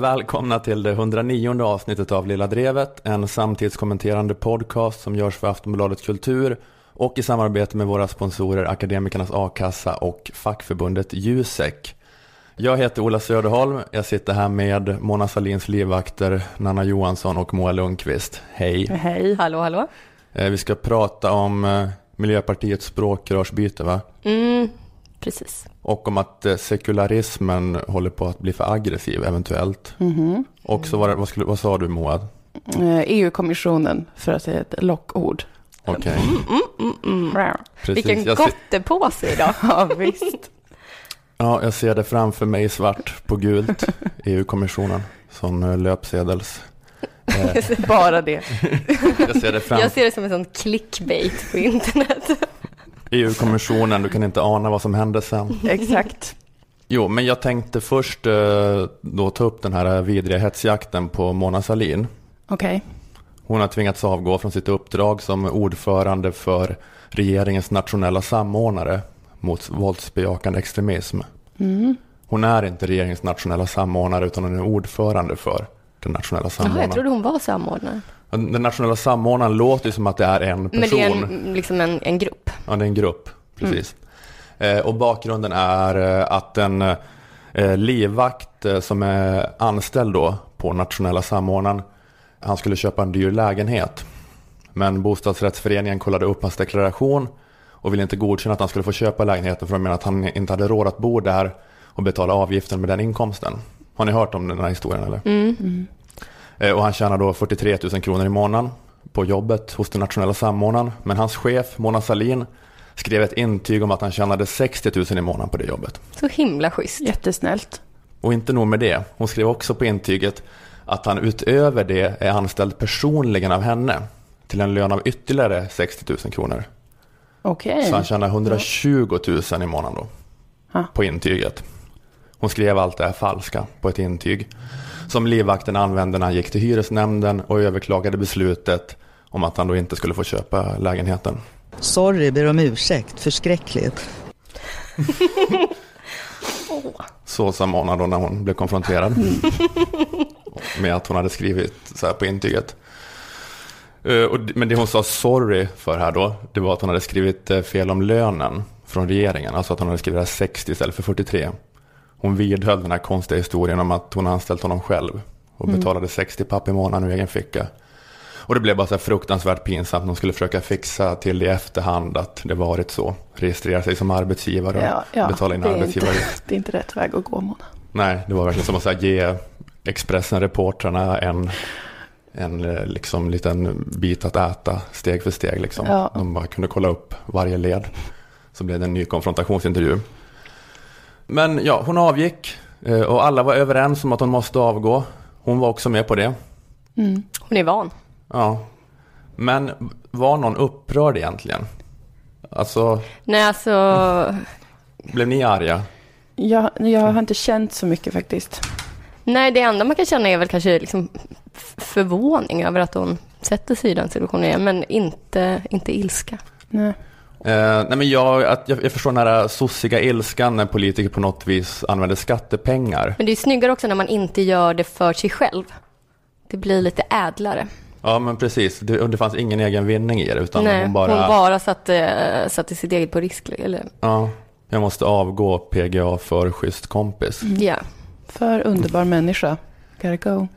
Välkomna till det 109 avsnittet av Lilla Drevet, en samtidskommenterande podcast som görs för Aftonbladet Kultur och i samarbete med våra sponsorer Akademikernas A-kassa och fackförbundet Jusek. Jag heter Ola Söderholm, jag sitter här med Mona Salins livvakter Nanna Johansson och Moa Lundqvist. Hej! Hej! Hallå, hallå! Eh, vi ska prata om eh, Miljöpartiets språkrörsbyte va? Mm, precis. Och om att eh, sekularismen håller på att bli för aggressiv eventuellt. Mhm. Och så var vad, skulle, vad sa du Moa? Eh, EU-kommissionen, för att säga ett lockord. Okej, Mm, precis. Vilken Jag, se, gottepåse idag. Ja, visst. ja, jag ser det framför mig svart på gult, EU-kommissionen, som eh, löpsedels. Bara det. jag ser det framför Jag ser det som en sån clickbait på internet. EU-kommissionen, du kan inte ana vad som hände sen. Exakt. Jo, men jag tänkte först eh, då ta upp den här vidriga hetsjakten på Mona Sahlin. Okej. Hon har tvingats avgå från sitt uppdrag som ordförande för regeringens nationella samordnare mot våldsbejakande extremism. Mm. Hon är inte regeringens nationella samordnare utan hon är ordförande för den nationella Jaha, jag samordnaren. trodde hon var samordnare. Den nationella samordnaren låter ju som att det är en person. Men det är en, liksom en, en grupp. Ja, det är en grupp, precis. Eh, och bakgrunden är eh, att en eh, livvakt som är anställd då på nationella samordnaren, han skulle köpa en dyr lägenhet. Men bostadsrättsföreningen kollade upp hans deklaration och ville inte godkänna att han skulle få köpa lägenheten för de menade att han inte hade råd att bo där och betala avgiften med den inkomsten. Har ni hört om den här historien eller? Mm. Eh, Och han tjänar då 43 000 kronor i månaden på jobbet hos den nationella samordnaren. Men hans chef, Mona Salin, skrev ett intyg om att han tjänade 60 000 i månaden på det jobbet. Så himla schysst. Jättesnällt. Och inte nog med det, hon skrev också på intyget att han utöver det är anställd personligen av henne till en lön av ytterligare 60 000 kronor. Okej. Så han tjänar 120 000 i månaden då. Ha. På intyget. Hon skrev allt det här falska på ett intyg. Som livvakten använde när han gick till hyresnämnden och överklagade beslutet om att han då inte skulle få köpa lägenheten. Sorry, ber om ursäkt. Förskräckligt. Så sa Mona då när hon blev konfronterad. med att hon hade skrivit så här på intyget. Eh, men det hon sa sorry för här då, det var att hon hade skrivit eh, fel om lönen från regeringen. Alltså att hon hade skrivit det här 60 istället för 43. Hon vidhöll den här konstiga historien om att hon anställt honom själv. Och betalade 60 papp i månaden ur egen ficka. Och det blev bara så här fruktansvärt pinsamt. Hon skulle försöka fixa till i efterhand att det varit så. Registrera sig som arbetsgivare och Ja, ja. betala in inte, arbetsgivaravgift. det är inte rätt väg att gå, Mona. Nej, det var verkligen som att här, ge Expressen-reportrarna en, en eh, liksom, liten bit att äta steg för steg. Liksom. Ja. De bara kunde kolla upp varje led. Så blev det en ny konfrontationsintervju. Men ja, hon avgick eh, och alla var överens om att hon måste avgå. Hon var också med på det. Mm. Hon är van. Ja. Men var någon upprörd egentligen? Alltså, Nej, alltså. blev ni arga? Jag, jag har inte känt så mycket faktiskt. Nej, det enda man kan känna är väl kanske liksom förvåning över att hon sätter sig i den situationen. Men inte, inte ilska. Nej. Eh, nej men jag, att jag, jag förstår den här sossiga ilskan när politiker på något vis använder skattepengar. Men det är snyggare också när man inte gör det för sig själv. Det blir lite ädlare. Ja men precis, det, och det fanns ingen egen vinning i det utan Nej, hon bara, hon bara satte, satte sitt eget på risk. Eller, ja, jag måste avgå PGA för schysst kompis. ja. För underbar människa. Gotta go.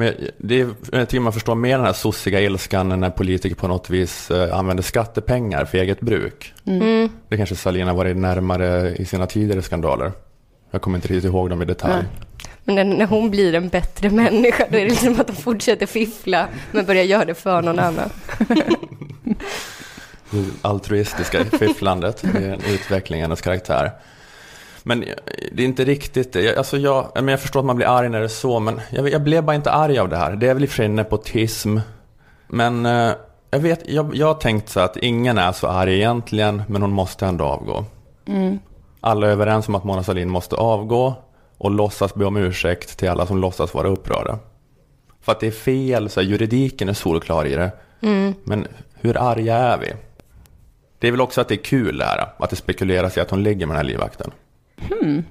Men det är, jag tycker man förstår mer den här sossiga ilskan när politiker på något vis eh, använder skattepengar för eget bruk. Mm. Det kanske Salina varit närmare i sina tidigare skandaler. Jag kommer inte riktigt ihåg dem i detalj. Nej. Men när, hon blir en bättre människa, då är det liksom att hon fortsätter fiffla, men börjar göra det för någon annan. Det altruistiska fifflandet, det är en utveckling i hennes karaktär. Men det är inte riktigt, jag, alltså jag, men jag förstår att man blir arg när det är så, men jag, jag blev bara inte arg av det här. Det är väl i och för sig nepotism. Men eh, jag vet, jag, jag har tänkt så att ingen är så arg egentligen, men hon måste ändå avgå. Mm. Alla är överens om att Mona Sahlin måste avgå och låtsas be om ursäkt till alla som låtsas vara upprörda. För att det är fel, så här, juridiken är solklar i det. Mm. Men hur arga är vi? Det är väl också att det är kul det här, att det spekuleras i att hon ligger med den här livvakten. Hmm.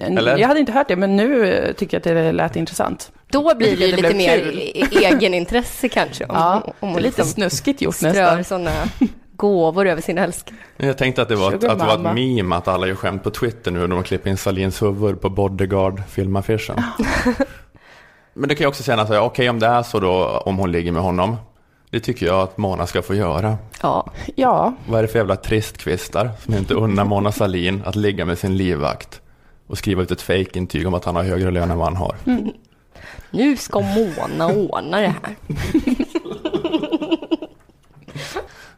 Eller? Jag hade inte hört det, men nu eh, tycker jag att det lät intressant. Då blir det Det lite mer kul. e- egenintresse kanske. Om, Ja, om det är man lite liksom snuskigt gjort strör nästan. sådana gåvor över sin älskare. Jag tänkte att det var, ett, att det var ett meme att alla gör skämt på Twitter nu när de klipper in Salins huvud på Bodyguard-filmaffischen. Men det kan ju också här, okej om det är så då, om hon ligger med honom. Det tycker jag att Mona ska få göra. Ja, Ja, Vad är det för jävla tristkvistar som inte unnar Mona Salin att ligga med sin livvakt och skriva ut ett fejkintyg om att han har högre lön än vad han har. nu ska Mona ordna det här.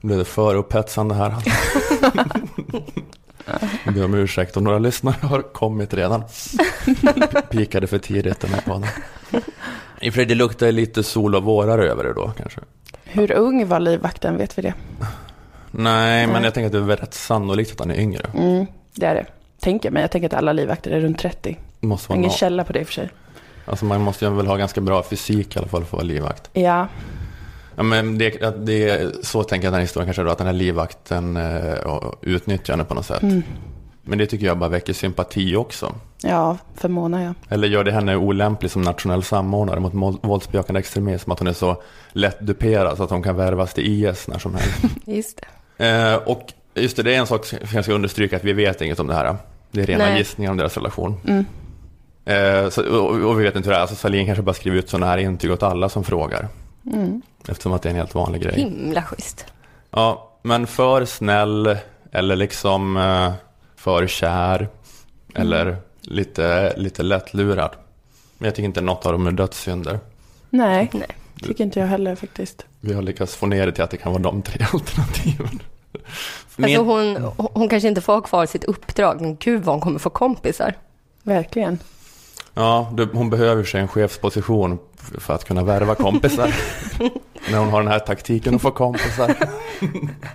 Blev det för upphetsande här. Jag ber om ursäkt om några lyssnare har kommit redan. Pikade för tidigt den här podden. I och för det luktar lite sol och vårar över det då kanske. Hur ung var livvakten, vet vi det? Nej, men Nej. jag tänker att det är rätt sannolikt att han är yngre. Mm, det är det. Tänker mig. Jag tänker att alla livvakter är runt 30. Det måste vara Ingen nå- källa på det i och för sig. alltså man måste ju väl ha ganska bra fysik i alla fall för att vara livvakt. Ja, Ja, men det, att det, är- så tänker jag den här historien kanske då, att den här livvakten eh, utnyttjar henne på något sätt. Mm. Men det tycker jag bara väcker sympati också. ja för Mona ja. Eller gör det henne olämplig som nationell samordnare mot våldsbejakande extremism, att hon är så lätt duperad så att hon kan värvas till IS när som helst. Just det. eh, och just det, det är en sak som jag ska understryka, att vi vet inget om det här. Det är rena Nej. gissningar om deras relation. Mm. Eh, så, och, och vi vet inte hur det är, alltså Salin kanske bara skriver ut sådana här intyg åt alla som frågar. Mm. Eftersom att det är en helt vanlig grej. Himla schysst. Ja, men för snäll eller liksom eh, för kär eller lite, lite lättlurad. Men jag tycker inte något av dem är dödssynder. Nej, Nej. tycker inte jag heller faktiskt. Vi har lyckats få ner det till att det kan vara de tre alternativen. Alltså hon, hon kanske inte får ha kvar sitt uppdrag, men gud vad hon kommer få kompisar. Verkligen. Ja, det, hon behöver sig en chefsposition för att kunna värva kompisar. När hon har den här taktiken att få kompisar.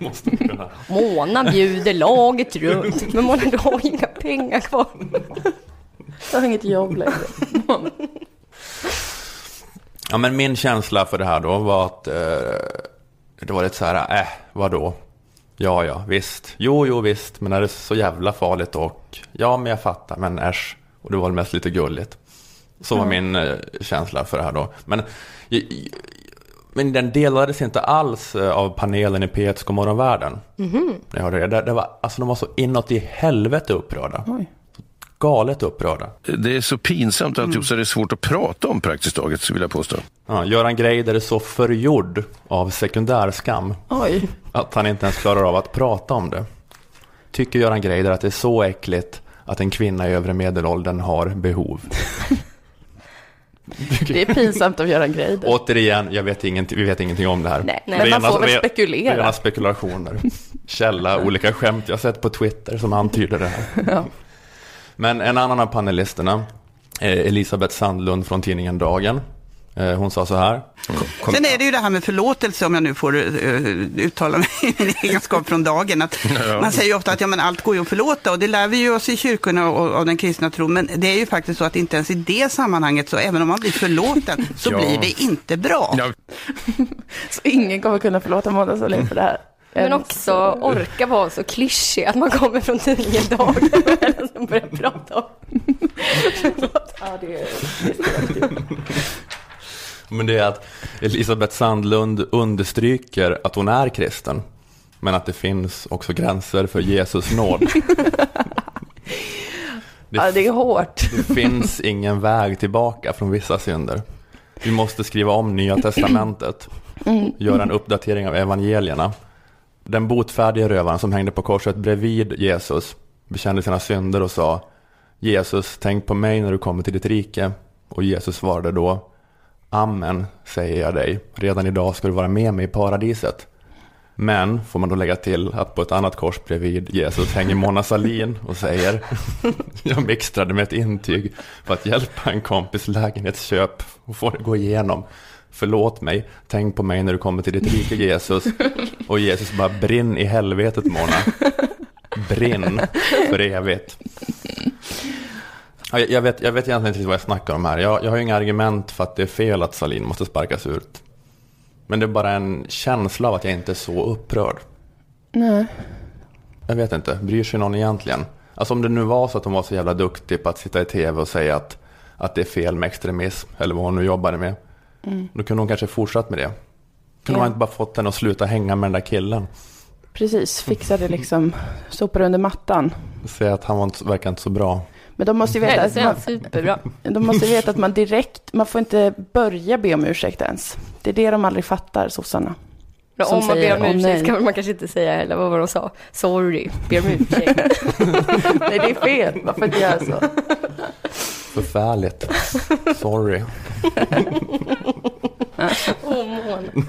Måste kunna. Mona bjuder laget runt, men Mona du har inga pengar kvar. Jag har inget jobb längre. Ja, men min känsla för det här då var att eh, det var lite så här, äh, vadå? Ja, ja, visst. Jo, jo, visst, men är det så jävla farligt och ja, men jag fattar, men äsch. Och det var väl mest lite gulligt. Så var min eh, känsla för det här då. Men, men den delades inte alls eh, av panelen i P1 Godmorgonvärlden. Mhm. Jag hörde det. Det, det var, alltså de var så inåt i helvete upprörda. Oj. Galet upprörda. Det är så pinsamt alltihop så det är svårt att prata om praktiskt taget, skulle jag påstå. Ja, Göran Greider är så förgjord av sekundärskam Oj. att han inte ens klarar av att prata om det. Tycker Göran Greider att det är så äckligt att en kvinna i övre medelåldern har behov? Det är pinsamt att göra en grej där. Återigen, jag vet ingenting, vi vet ingenting om det här. Nej, Nej. men man får väl re- spekulera. Rena spekulationer. Källa, olika skämt jag sett på Twitter som antyder det här. Ja. Men en annan av panelisterna, eh, Elisabeth Sandlund från tidningen Dagen, hon sa så här. Kom, Sen är det ju det här med förlåtelse, om jag nu får uh, uttala mig i min egenskap från dagen. Att. Man säger ju ofta att ja, men allt går ju att förlåta och det lär vi ju oss i kyrkorna och av den kristna tron. Men det är ju faktiskt så att inte ens i det sammanhanget, så även om man blir förlåten, så Ja. blir det inte bra. ja, Så ingen kommer kunna förlåta Mona Sahlin för det här. Men också orka vara så klyschig att man kommer från tidningen Dagen och börjar prata om. Ja, det är, det är Men det är att Elisabeth Sandlund understryker att hon är kristen. Men att det finns också gränser för Jesus nåd. Det, ja, det är hårt. det finns ingen väg tillbaka från vissa synder. Vi måste skriva om Nya Testamentet. Göra en uppdatering av evangelierna. Den botfärdige rövaren som hängde på korset bredvid Jesus bekände sina synder och sa Jesus, tänk på mig när du kommer till ditt rike. Och Jesus svarade då Amen, säger jag dig. Redan idag ska du vara med mig i paradiset. Men, får man då lägga till, att på ett annat kors bredvid Jesus hänger Mona Sahlin och säger Jag mixtrade med ett intyg för att hjälpa en kompis lägenhetsköp och få det gå igenom. Förlåt mig, tänk på mig när du kommer till ditt rike Jesus. Och Jesus bara, brinn i helvetet Mona. Brinn för evigt. Ja, jag, jag, vet, jag vet egentligen inte vad jag snackar om här. Jag, jag har ju inga argument för att det är fel att Salin måste sparkas ut. Men det är bara en känsla av att jag inte är så upprörd. Nej. Jag vet inte, bryr sig någon egentligen? Alltså om det nu var så att hon var så jävla duktig på att sitta i tv och säga att, att det är fel med extremism, eller vad hon nu jobbade med. Då kunde hon kanske fortsatt med det. Kunde Ja. man inte bara fått henne att sluta hänga med den där killen? Precis, fixade liksom, sopar under mattan. Säga att han var inte, verkar inte så bra. Men de måste ju veta att man, superbra. de måste veta att man direkt, man får inte börja be om ursäkt ens. Det är det de aldrig fattar, sossarna. Men om man ber om "Åh, ursäkt nej." ska man kanske inte säga heller, vad var de sa? Sorry, ber om ursäkt. Nej, det är fel. Varför inte göra så? Förfärligt. Sorry. Åh, Mona.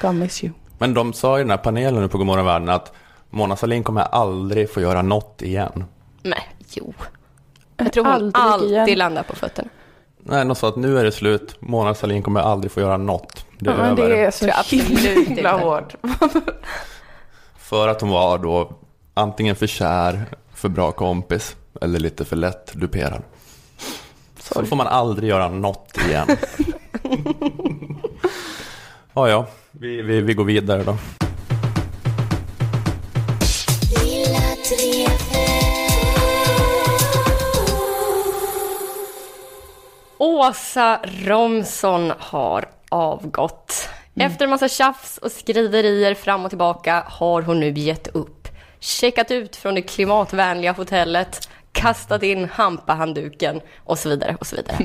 God miss you. Men de sa i den här panelen nu på Godmorgon Världen att Mona Sahlin kommer aldrig få göra något igen. Nej, jo. Jag tror hon Aldrig alltid igen. landar på fötterna. Nej, de sa att nu är det slut. Mona Sahlin kommer aldrig få göra något. Det är Ja, men över. det är så himla hårt. För att hon var då antingen för kär, för bra kompis eller lite för lätt duperad. Så Sorry. får man aldrig göra något igen. ja, ja, vi, vi, vi går vidare då. Åsa Romson har avgått. Efter en massa tjafs och skriverier fram och tillbaka har hon nu gett upp. Checkat ut från det klimatvänliga hotellet, kastat in hampahandduken och så vidare och så vidare.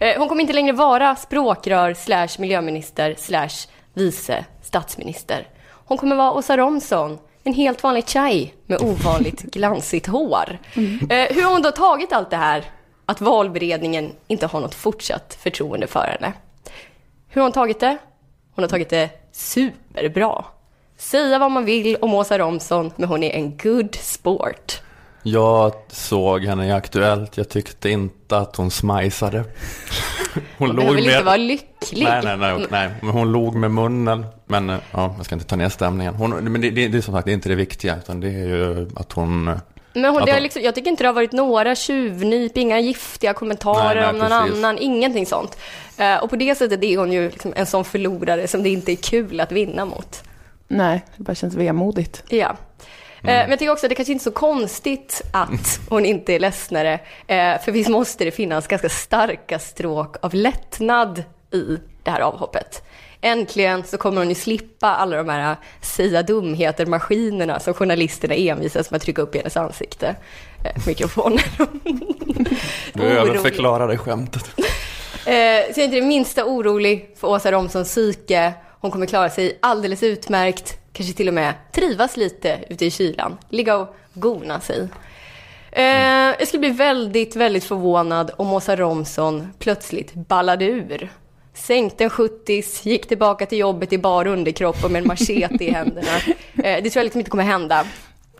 Eh, Hon kommer inte längre vara språkrör slash miljöminister slash vice statsminister. Hon kommer vara Åsa Romson, en helt vanlig tjej med ovanligt glansigt hår. Eh, Hur har hon då tagit allt det här? Att valberedningen inte har något fortsatt förtroende för henne. Hur har hon tagit det? Hon har tagit det superbra. Säga vad man vill om Åsa Romson, men hon är en good sport. Jag såg henne i Aktuellt. Jag tyckte inte att hon smajsade. Hon Hon behöver väl inte vara lycklig? Nej, nej, nej, nej. Men hon log med munnen. Men eh, ja, jag ska inte ta ner stämningen. Hon, men det, det, det är som sagt det är inte det viktiga, utan det är ju att hon... Men hon, det har liksom, jag tycker inte det har varit några tjuvnyp, inga giftiga kommentarer Nej, nej, om någon precis. annan, ingenting sånt. Eh, och på det sättet är hon ju liksom en sån förlorare som det inte är kul att vinna mot. Nej, det bara känns vemodigt. Ja. Eh, Men jag tycker också att det kanske inte är så konstigt att hon inte är ledsnare. Eh, För visst måste det finnas ganska starka stråk av lättnad i det här avhoppet. Äntligen så kommer hon ju slippa alla de här säga dumheter-maskinerna som journalisterna envisas med att trycka upp i hennes ansikte. Eh, Mikrofoner. Du Orolig. överförklarade skämtet. Eh, så jag är inte det minsta orolig för Åsa Romsons psyke. Hon kommer klara sig alldeles utmärkt. Kanske till och med trivas lite ute i kylan. Ligga och gona sig. Eh, jag skulle bli väldigt, väldigt förvånad om Åsa Romson plötsligt ballade ur. Sänkte en 70 gick tillbaka till jobbet i bar underkropp och med en machete i händerna. Eh, det tror jag liksom inte kommer hända.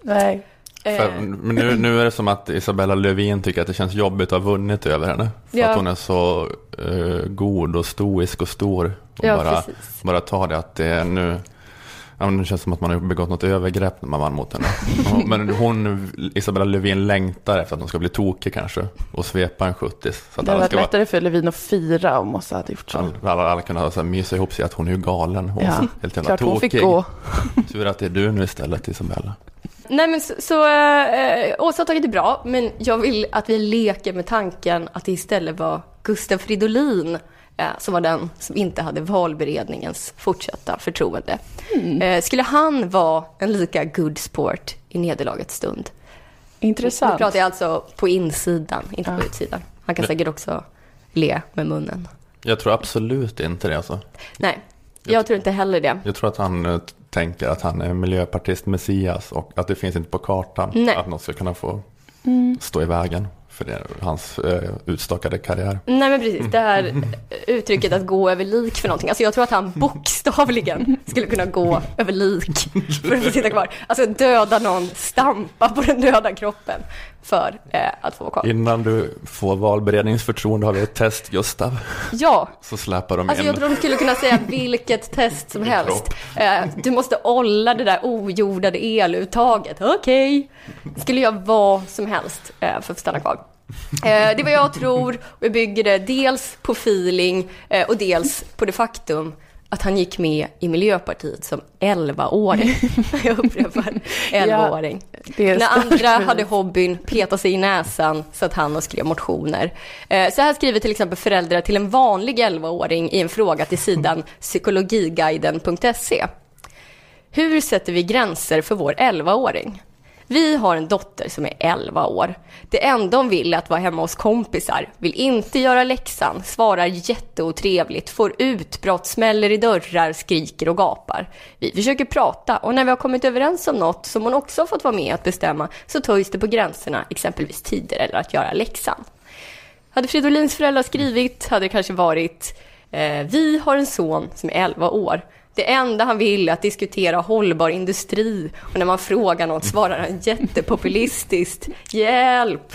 Nej. Eh, För, men nu, nu är det som att Isabella Lövin tycker att det känns jobbigt att ha vunnit över henne. För Ja. att hon är så eh, god och stoisk och stor. Och Ja, bara, precis. bara ta det att det är nu... Ja, men det känns som att man har begått något övergrepp när man vann mot henne. Men hon, Isabella Lövin längtar efter att hon ska bli tokig kanske. Och svepa en 70 Så att Det hade varit ska vara, lättare för Levin att fira om Åsa hade gjort så. alla, alla, alla kunna så här, mysa ihop sig att hon är ju galen. Hon Ja, är helt jävla Klart hon tokig. fick gå. Tur att det är du nu istället Isabella. Nej men så, så äh, Åsa har tagit det bra, men jag vill att vi leker med tanken att det istället var Gustav Fridolin som var den som inte hade valberedningens fortsatta förtroende. Eh, skulle han vara en lika good sport i nederlagets stund? Nu Intressant. pratar jag alltså på insidan, inte på Ja. utsidan. Han kan säkert också le med munnen. Jag tror absolut inte det alltså. Nej, jag tror inte heller det. Jag tror att han eh, tänker att han är miljöpartist Messias och att det finns inte på kartan Nej. att något ska kunna få stå i vägen för det, hans eh, utstakade karriär. Nej men precis, det här uttrycket att gå över lik för någonting. Alltså jag tror att han bokstavligen skulle kunna gå över lik för att få sitta kvar. Alltså döda någon, stampa på den döda kroppen för eh, att få vara kvar. Innan du får valberedningsförtroende har vi ett test Gustav. Ja, Så släpar de alltså in. jag tror de skulle kunna säga vilket test som helst. Eh, du måste olla det där ojordade eluttaget. Okej. Skulle jag vad som helst eh, för att få stanna kvar. Eh, det är vad jag tror och jag bygger det dels på feeling eh, och dels på det faktum att han gick med i Miljöpartiet som 11-åring. Jag upprepar, 11-åring. det är När andra hade hobbyn peta sig i näsan så att han och skrev motioner. Eh, Så här skriver till exempel föräldrar till en vanlig 11-åring i en fråga till sidan psykologiguiden.se. Hur sätter vi gränser för vår 11-åring? Vi har en dotter som är 11 år. Det enda hon vill är att vara hemma hos kompisar, vill inte göra läxan, svarar jätteotrevligt, får utbrott, smäller i dörrar, skriker och gapar. Vi försöker prata och när vi har kommit överens om något som hon också har fått vara med att bestämma så töjs det på gränserna, exempelvis tider eller att göra läxan. Hade Fridolins föräldrar skrivit hade det kanske varit eh, Vi har en son som är 11 år. Det enda han vill är att diskutera hållbar industri och när man frågar något svarar han jättepopulistiskt Hjälp!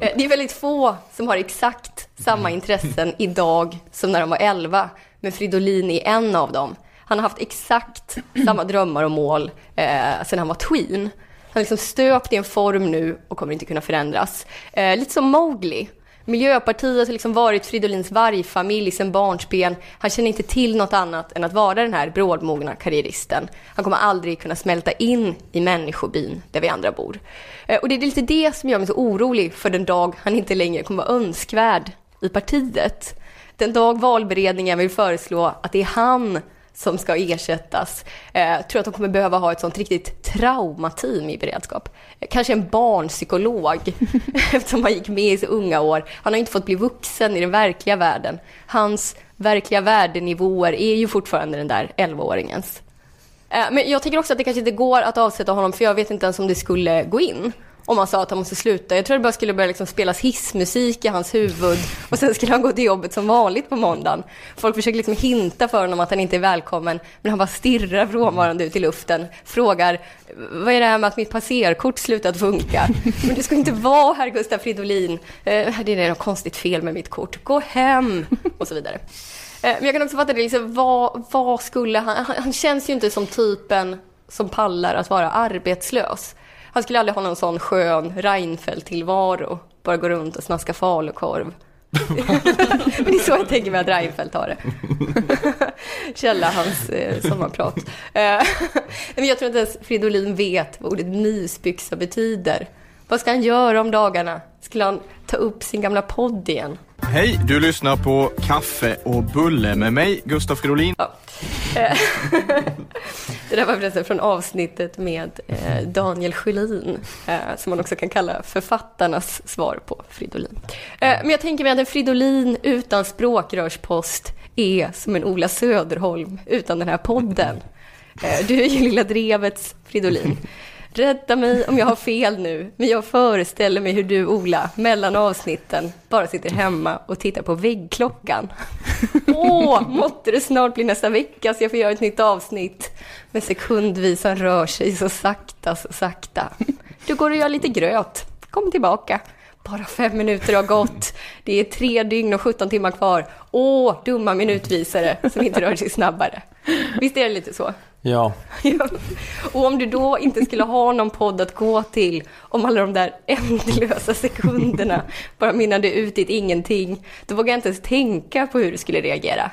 Eh, det är väldigt få som har exakt samma intressen idag som när de var 11, men Fridolin är en av dem. Han har haft exakt samma drömmar och mål eh, sedan han var tween. Han är liksom stöpt i en form nu och kommer inte kunna förändras. Eh, lite som Mowgli. Miljöpartiet har liksom varit Fridolins vargfamilj sedan barnsben. Han känner inte till något annat än att vara den här brådmogna karriäristen. Han kommer aldrig kunna smälta in i människobyn där vi andra bor. Eh, och det är lite det som gör mig så orolig för den dag han inte längre kommer vara önskvärd i partiet. Den dag valberedningen vill föreslå att det är han som ska ersättas. Eh, tror att de kommer behöva ha ett sånt riktigt traumateam i beredskap. Eh, kanske en barnpsykolog, eftersom han gick med i så unga år. Han har inte fått bli vuxen i den verkliga världen. Hans verkliga värdenivåer är ju fortfarande den där 11-åringens. Eh, Men jag tycker också att det kanske inte går att avsätta honom, för jag vet inte ens om det skulle gå in. Om man sa att han måste sluta. Jag tror det bara skulle börja liksom spelas hissmusik i hans huvud och sen skulle han gå till jobbet som vanligt på måndagen. Folk försöker liksom hinta för honom att han inte är välkommen, men han bara stirrar frånvarande ut i luften, frågar vad är det här med att mitt passerkort slutat funka? Men det ska inte vara herr Gustaf Fridolin. Eh, Det är något konstigt fel med mitt kort. Gå hem! Och så vidare. Eh, Men jag kan också fatta det, liksom, vad, vad skulle han, han... Han känns ju inte som typen som pallar att vara arbetslös. Han skulle aldrig ha någon sån skön Reinfeldt-tillvaro. Bara gå runt och snaska falukorv. Men det är så jag tänker mig att Reinfeldt har det. Källa hans eh, sommarprat. Eh, men jag tror inte ens Fridolin vet vad ordet mysbyxa betyder. Vad ska han göra om dagarna? Skulle han ta upp sin gamla podd igen? Hej, du lyssnar på Kaffe och bulle med mig, Gustaf Fridolin. Ja. Eh, det där var förresten från avsnittet med eh, Daniel Sjölin, eh, som man också kan kalla författarnas svar på Fridolin. Men jag tänker mig att en Fridolin utan språkrörspost är som en Ola Söderholm utan den här podden. Du är ju Lilla Drevets Fridolin. Rädda mig om jag har fel nu, men jag föreställer mig hur du, Ola, mellan avsnitten bara sitter hemma och tittar på väggklockan. Åh, måtte det snart bli nästa vecka så jag får göra ett nytt avsnitt. Men sekundvisan rör sig så sakta, så sakta. Du går och gör lite gröt. Kom tillbaka. Bara fem minuter har gått. Det är tre dygn och 17 timmar kvar. Åh, dumma minutvisare som inte rör sig snabbare. Visst är det lite så? Ja, Och om du då inte skulle ha någon podd att gå till om alla de där ändlösa sekunderna bara minnade ut i ett ingenting, då vågar jag inte ens tänka på hur du skulle reagera.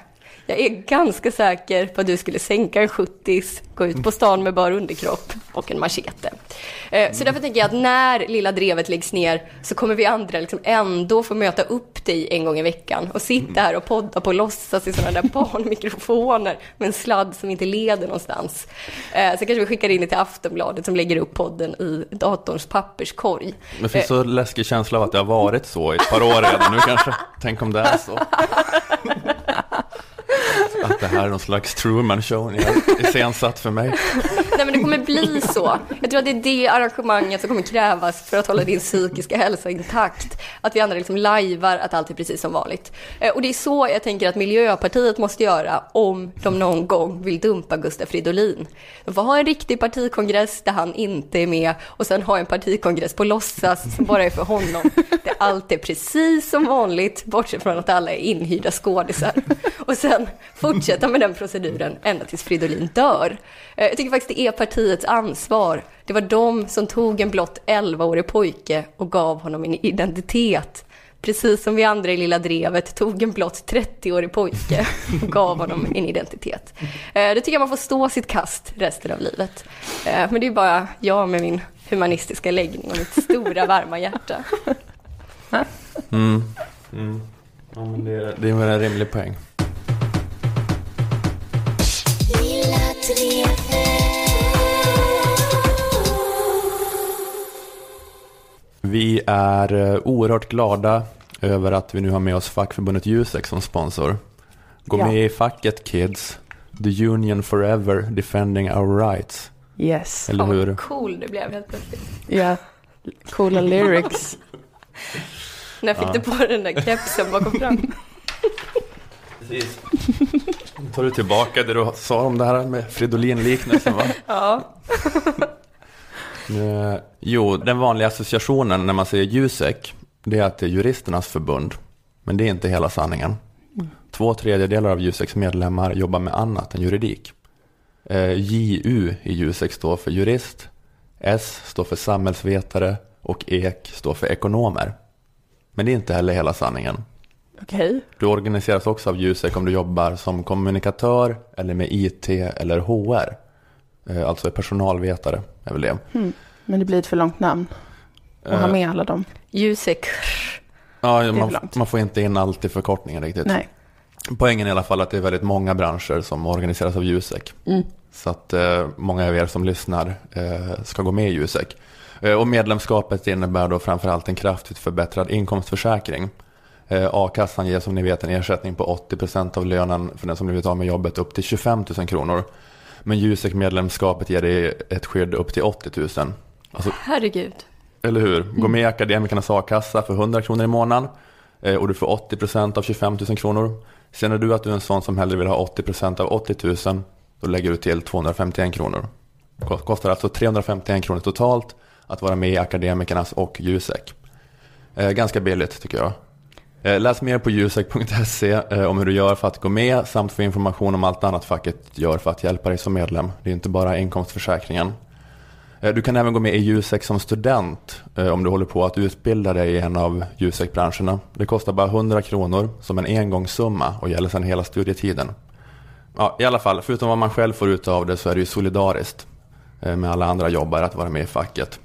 Jag är ganska säker på att du skulle sänka en 70 gå ut på stan med bara underkropp och en machete. Eh, Så därför tänker jag att när Lilla Drevet läggs ner så kommer vi andra liksom ändå få möta upp dig en gång i veckan och sitta här och podda på låtsas i sådana där barnmikrofoner med en sladd som inte leder någonstans. Eh, Så kanske vi skickar in det till Aftonbladet som lägger upp podden i datorns papperskorg. men finns så läskig känsla av att det har varit så i ett par år redan nu kanske. Tänk om det är så. Att det här är någon slags Truman Show ni har iscensatt för mig. Nej men det kommer bli så. Jag tror att det är det arrangemanget som kommer krävas för att hålla din psykiska hälsa intakt. Att vi andra liksom lajvar att allt är precis som vanligt. Eh, och det är så jag tänker att Miljöpartiet måste göra om de någon gång vill dumpa Gustaf Fridolin. De får ha en riktig partikongress där han inte är med och sen ha en partikongress på låtsas som bara är för honom. Där allt är precis som vanligt, bortsett från att alla är inhyrda skådisar. Och sen fortsätta med den proceduren ända tills Fridolin dör. Eh, Jag tycker faktiskt det är partiets ansvar. Det var de som tog en blott 11-årig pojke och gav honom en identitet. precis som vi andra i Lilla Drevet, tog en blott 30-årig pojke och gav honom en identitet. Eh, det tycker jag man får stå sitt kast resten av livet. Eh, men det är bara jag med min humanistiska läggning och mitt stora varma hjärta. Mm. Mm. Ja, men det, det är väl en rimlig poäng. Vi är eh, oerhört glada över att vi nu har med oss fackförbundet Jusek som sponsor. Gå Ja. med i facket kids. The Union Forever Defending Our Rights. Yes. Eller hur? vad cool det blev helt plötsligt. Ja. Coola lyrics. När fick du på den där kepsen bakom fram? Precis. Tar du tillbaka det du sa om det här med Fridolin-liknelsen va? Ja. Eh, jo, den vanliga associationen när man säger Jusek, det är att det är juristernas förbund. Men det är inte hela sanningen. Två tredjedelar av Juseks medlemmar jobbar med annat än juridik. Eh, JU i Jusek står för jurist, S står för samhällsvetare och EK står för ekonomer. Men det är inte heller hela sanningen. Okej. Du organiseras också av Jusek om du jobbar som kommunikatör eller med IT eller HR. Eh, Alltså är personalvetare är väl det. Hmm. Men det blir ett för långt namn. Och ha Eh, med alla dem. Jusek. Ja, man, man får inte in allt i förkortningen riktigt. Nej. Poängen är i alla fall att det är väldigt många branscher som organiseras av Jusek. Mm. Så att eh, många av er som lyssnar eh, ska gå med i Jusek. Eh, och medlemskapet innebär då framförallt en kraftigt förbättrad inkomstförsäkring. Eh, A-kassan ger som ni vet en ersättning på 80% av lönen för den som blivit av med jobbet upp till 25 000 kronor. Men Jusek-medlemskapet ger dig ett skydd upp till 80 000. Alltså, Herregud. eller hur? Gå med i Akademikernas a-kassa för 100 kronor i månaden eh, och du får 80% av 25 000 kronor. Känner du att du är en sån som hellre vill ha 80% av 80 000 då lägger du till 251 kronor. Kostar alltså 351 kronor totalt att vara med i Akademikernas och Jusek. Eh, ganska billigt tycker jag. Eh, läs mer på jusek.se eh, om hur du gör för att gå med samt få information om allt annat facket gör för att hjälpa dig som medlem. Det är inte bara inkomstförsäkringen. Eh, du kan även gå med i Jusek som student om du håller på att utbilda dig i en av Jusek-branscherna. Det kostar bara 100 kronor som en engångssumma och gäller sedan hela studietiden. Ja, I alla fall, förutom vad man själv får ut av det så är det ju solidariskt med alla andra jobbare att vara med i facket.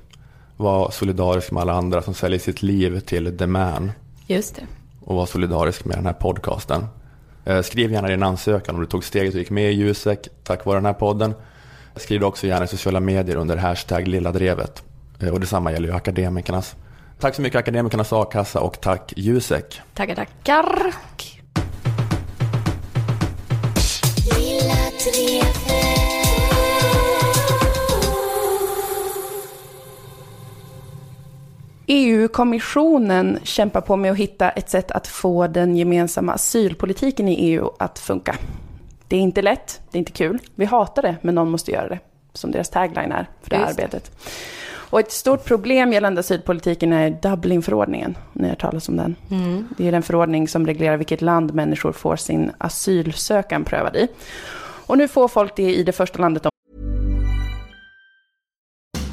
Var solidarisk med alla andra som säljer sitt liv till The Man Just det och var solidarisk med den här podcasten. Eh, Skriv gärna din ansökan om du tog steget och gick med i Jusek tack vare den här podden. Skriv också gärna i sociala medier under hashtag lilla drevet. Eh, Och detsamma gäller ju akademikernas. Tack så mycket Akademikernas a-kassa och tack Jusek. Tackar, tackar. EU-kommissionen kämpar på med att hitta ett sätt att få den gemensamma asylpolitiken i EU att funka. Det är inte lätt, det är inte kul. Vi hatar det, men någon måste göra det. Som deras tagline är för det här Just det. arbetet. Och ett stort problem gällande asylpolitiken är Dublinförordningen. Ni har talas om den. Mm. Det är den förordning som reglerar vilket land människor får sin asylsökan prövad i. Och nu får folk det i det första landet de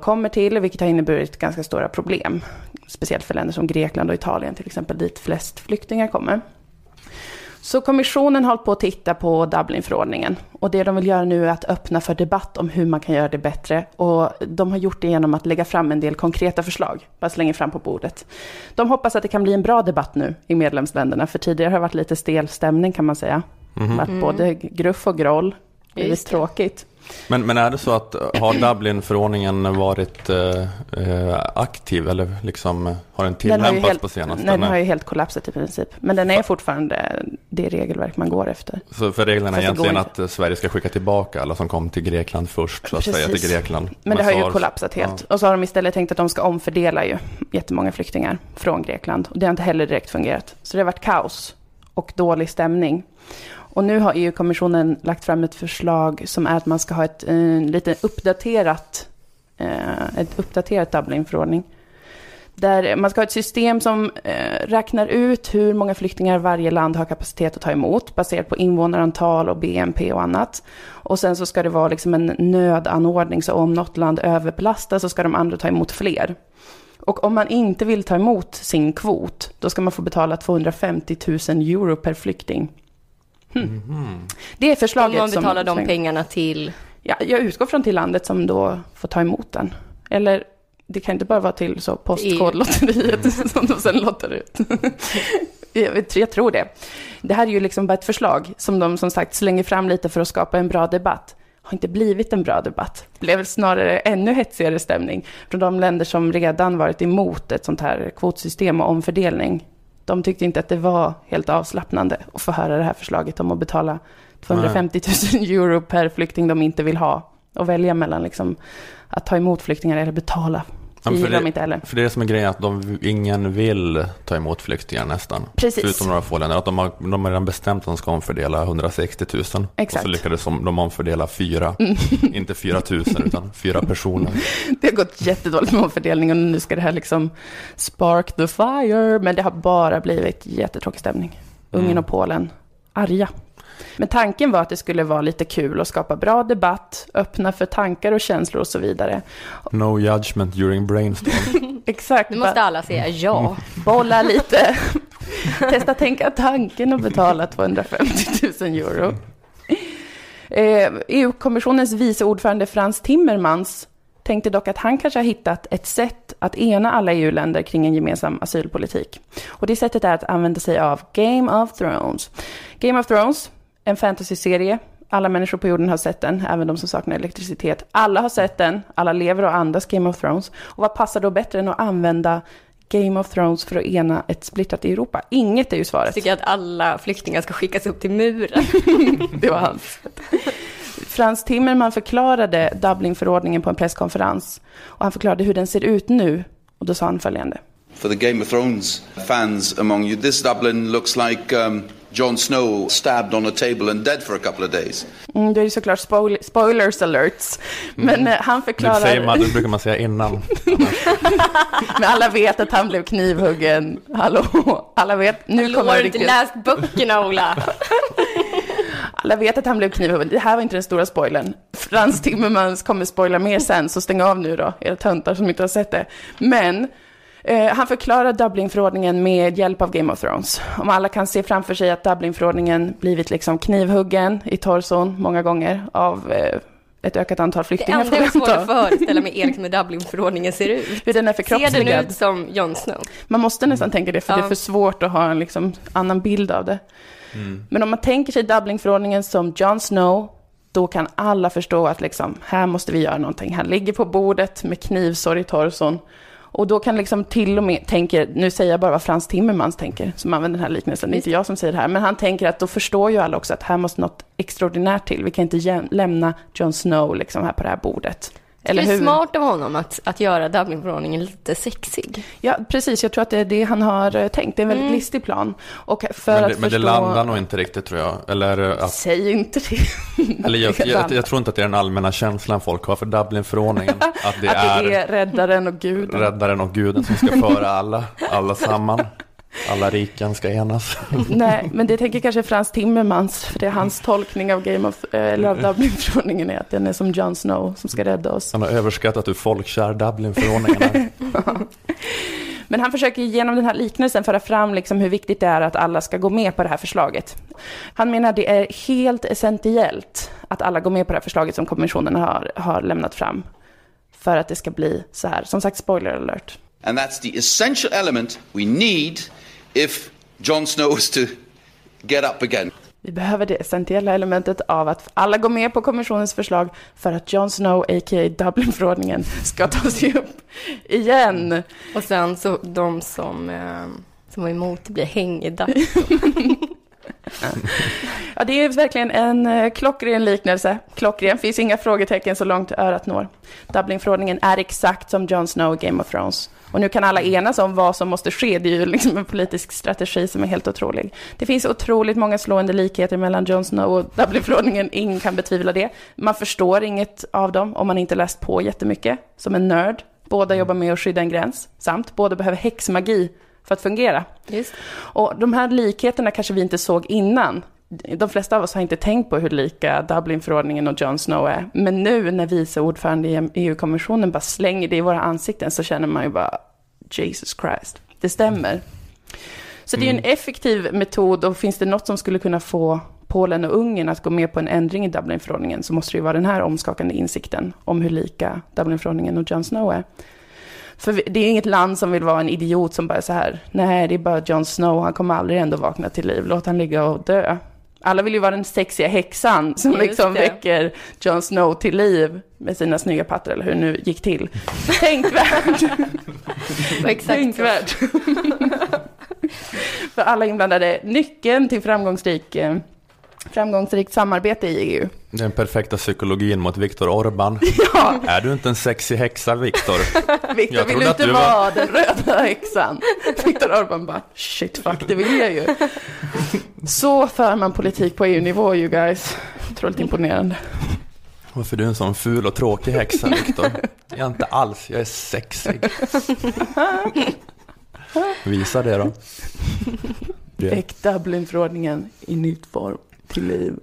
Kommer till, vilket har inneburit ganska stora problem. Speciellt för länder som Grekland och Italien till exempel, dit flest flyktingar kommer. Så kommissionen har hållit på att titta på Dublinförordningen. Och det de vill göra nu är att öppna för debatt om hur man kan göra det bättre. Och de har gjort det genom att lägga fram en del konkreta förslag. Bara slänga fram på bordet. De hoppas att det kan bli en bra debatt nu i medlemsländerna. För tidigare har det varit lite stel stämning kan man säga. Mhm. Varit både gruff och groll. Det är tråkigt. Men, men är det så att har Dublin-förordningen varit eh, eh, aktiv eller liksom har den Den har tillämpats helt, på senaste? den har Nej. ju helt kollapsat i princip. Men den är fortfarande det regelverk man går efter. Så för reglerna är egentligen att eh, Sverige ska skicka tillbaka alla som kom till Grekland först, så att säga, till Grekland. Men det har ju kollapsat helt. Och så har de istället tänkt att de ska omfördela ju jättemånga flyktingar från Grekland. Och det har inte heller direkt fungerat. Så det har varit kaos och dålig stämning. Och nu har EU-kommissionen lagt fram ett förslag som är att man ska ha ett eh, lite uppdaterat, eh, ett uppdaterat Dublinförordning. Där man ska ha ett system som eh, räknar ut hur många flyktingar varje land har kapacitet att ta emot baserat på invånarantal och BNP och annat. Och sen så ska det vara liksom en nödanordning så om något land överbelastas så ska de andra ta emot fler. Och om man inte vill ta emot sin kvot då ska man få betala 250 000 euro per flykting. Det är Om förslaget man betalar som... de pengarna till... Ja, jag utgår från till landet som då får ta emot den. Eller det kan inte bara vara till så postkodlotteriet som de sen lottar ut. jag, vet, jag tror det. Det här är ju liksom bara ett förslag som de som sagt slänger fram lite för att skapa en bra debatt. Har inte blivit en bra debatt. Det blev snarare ännu hetsigare stämning från de länder som redan varit emot ett sånt här kvotsystem och omfördelning. De tyckte inte att det var helt avslappnande att få höra det här förslaget om att betala 250 000 euro per flykting de inte vill ha. Och välja mellan liksom att ta emot flyktingar eller betala. Ja, Det för, gillar de det, inte heller. för det är som är grejen att de, ingen vill ta emot flyktingar nästan. Precis. Förutom några få länder. Att de, har, de har redan bestämt att de ska omfördela 160 000. Och Exakt. så lyckades de, de omfördela fyra. Inte 4 000 utan fyra personer. Det har gått jättedåligt med omfördelningen och nu ska det här liksom spark the fire. Men det har bara blivit jättetråkig stämning. Ungern Mm. och Polen, arga. Men tanken var att det skulle vara lite kul och skapa bra debatt, öppna för tankar och känslor och så vidare. No judgment during brainstorm. Exakt. Nu måste alla säga ja. bolla lite. Testa tänka tanken och betala 250 000 euro. Eh, EU-kommissionens vice ordförande Frans Timmermans tänkte dock att han kanske har hittat ett sätt att ena alla EU-länder kring en gemensam asylpolitik. Och det sättet är att använda sig av Game of Thrones. Game of Thrones, en fantasyserie. Alla människor på jorden har sett den, även de som saknar elektricitet. Alla har sett den, alla lever och andas Game of Thrones. Och vad passar då bättre än att använda Game of Thrones för att ena ett splittrat Europa? Inget är ju Jag svaret. tycker att alla flyktingar ska skickas upp till muren. Det var hans. Frans Timmerman förklarade Dublinförordningen på en presskonferens. Och han förklarade hur den ser ut nu. Och då sa han följande. For the Game of Thrones fans among you, this Dublin looks like um, Jon Snow stabbed on a table and dead for a couple of days. Mm, det är ju såklart spoil spoilers alerts. Men eh, han Det, förklarar... säger man, det brukar man säga innan. Men alla vet att han blev knivhuggen. Hallå? Alla vet. Nu Hallå, kommer har det du inte läst böckerna Ola? Alla vet att han blev knivhuggen. Det här var inte den stora spoilern. Frans Timmermans kommer spoila mer sen, så stäng av nu då, era töntar som inte har sett det. Men eh, han förklarar Dublinförordningen med hjälp av Game of Thrones. Om alla kan se framför sig att Dublinförordningen blivit liksom knivhuggen i torson många gånger av eh, ett ökat antal Det flyktingar. enda får jag svårt anta. att föreställa mig är liksom hur Dublinförordningen ser ut. Hur den är Ser den förkroppsligad. ut som Jon Snow? Man måste nästan tänka det, för det Ja. är för svårt att ha en liksom, annan bild av det. Men om man tänker sig Dublinförordningen som Jon Snow, då kan alla förstå att liksom, här måste vi göra någonting. Han ligger på bordet med knivsår i torson. Och då kan liksom till och med, tänker, nu säger jag bara vad Frans Timmermans tänker, som använder den här liknelsen, det är inte jag som säger det här, men han tänker att då förstår ju alla också att här måste något extraordinärt till. Vi kan inte lämna Jon Snow liksom här på det här bordet. Eller det är hur? smart av honom att, att göra Dublinförordningen lite sexig. Ja, precis. Jag tror att det är det han har eh, tänkt. Det är en väldigt listig plan. Och för Men att det, men det landar nog inte riktigt tror jag. Eller, att, Säg inte det. eller jag, jag, jag tror inte att det är den allmänna känslan folk har för Dublinförordningen. Att det, att det är är räddaren och guden. räddaren och guden som ska föra alla, alla samman. Alla riken ska enas. Nej, men det tänker kanske Frans Timmermans, för det är hans tolkning av Game of, eh, eller av Dublinförordningen är att den är som Jon Snow som ska rädda oss. Han har överskattat hur folkkär Dublinförordningen är. Men han försöker genom den här liknelsen föra fram liksom hur viktigt det är att alla ska gå med på det här förslaget. Han menar att det är helt essentiellt att alla går med på det här förslaget som kommissionen har, har lämnat fram. För att det ska bli så här. Som sagt, spoiler alert. And that's the essential element we need if Jon Snow is to get up again. Vi behöver det essentiella elementet av att alla går med på kommissionens förslag för att Jon Snow, a.k.a. Dublinförordningen, ska tas upp igen. Och sen så de som, eh, som var emot blir hängda. Ja, det är verkligen en eh, klockren liknelse. Klockren, finns inga frågetecken så långt örat når. Dublinförordningen är exakt som Jon Snow och Game of Thrones. Och nu kan alla enas om vad som måste ske. Det är ju liksom en politisk strategi som är helt otrolig. Det finns otroligt många slående likheter mellan Jon Snow och Dublinförordningen. Ingen kan betvivla det. Man förstår inget av dem om man inte läst på jättemycket. Som en nörd. Båda jobbar med att skydda en gräns. Samt båda behöver häxmagi för att fungera. Just. Och de här likheterna kanske vi inte såg innan. De flesta av oss har inte tänkt på hur lika Dublinförordningen och Jon Snow är. Men nu när vice ordförande i EU-kommissionen bara slänger det i våra ansikten så känner man ju bara Jesus Christ, det stämmer. Så det är en effektiv metod och finns det något som skulle kunna få Polen och Ungern att gå med på en ändring i Dublinförordningen så måste det ju vara den här omskakande insikten om hur lika Dublinförordningen och Jon Snow är. För det är inget land som vill vara en idiot som bara så här, nej det är bara Jon Snow, han kommer aldrig ändå vakna till liv, låt han ligga och dö. Alla vill ju vara den sexiga häxan som Just liksom det. väcker Jon Snow till liv med sina snygga pattar, eller hur nu gick till. Tänkvärt! Tänkvärt! För alla inblandade, nyckeln till framgångsrik, eh, framgångsrikt samarbete i EU. Den perfekta psykologin mot Viktor Orban. Ja, Är du inte en sexig häxa, Viktor? Viktor vill att inte du var- vara den röda häxan. Viktor Orban bara, shit fuck, det vill jag ju. Så för man politik på EU-nivå, you guys. Otroligt imponerande. Varför är du en sån ful och tråkig häxa, Viktor? Jag är inte alls, jag är sexig. Visa det då. Väck Dublinförordningen i nytt form till liv.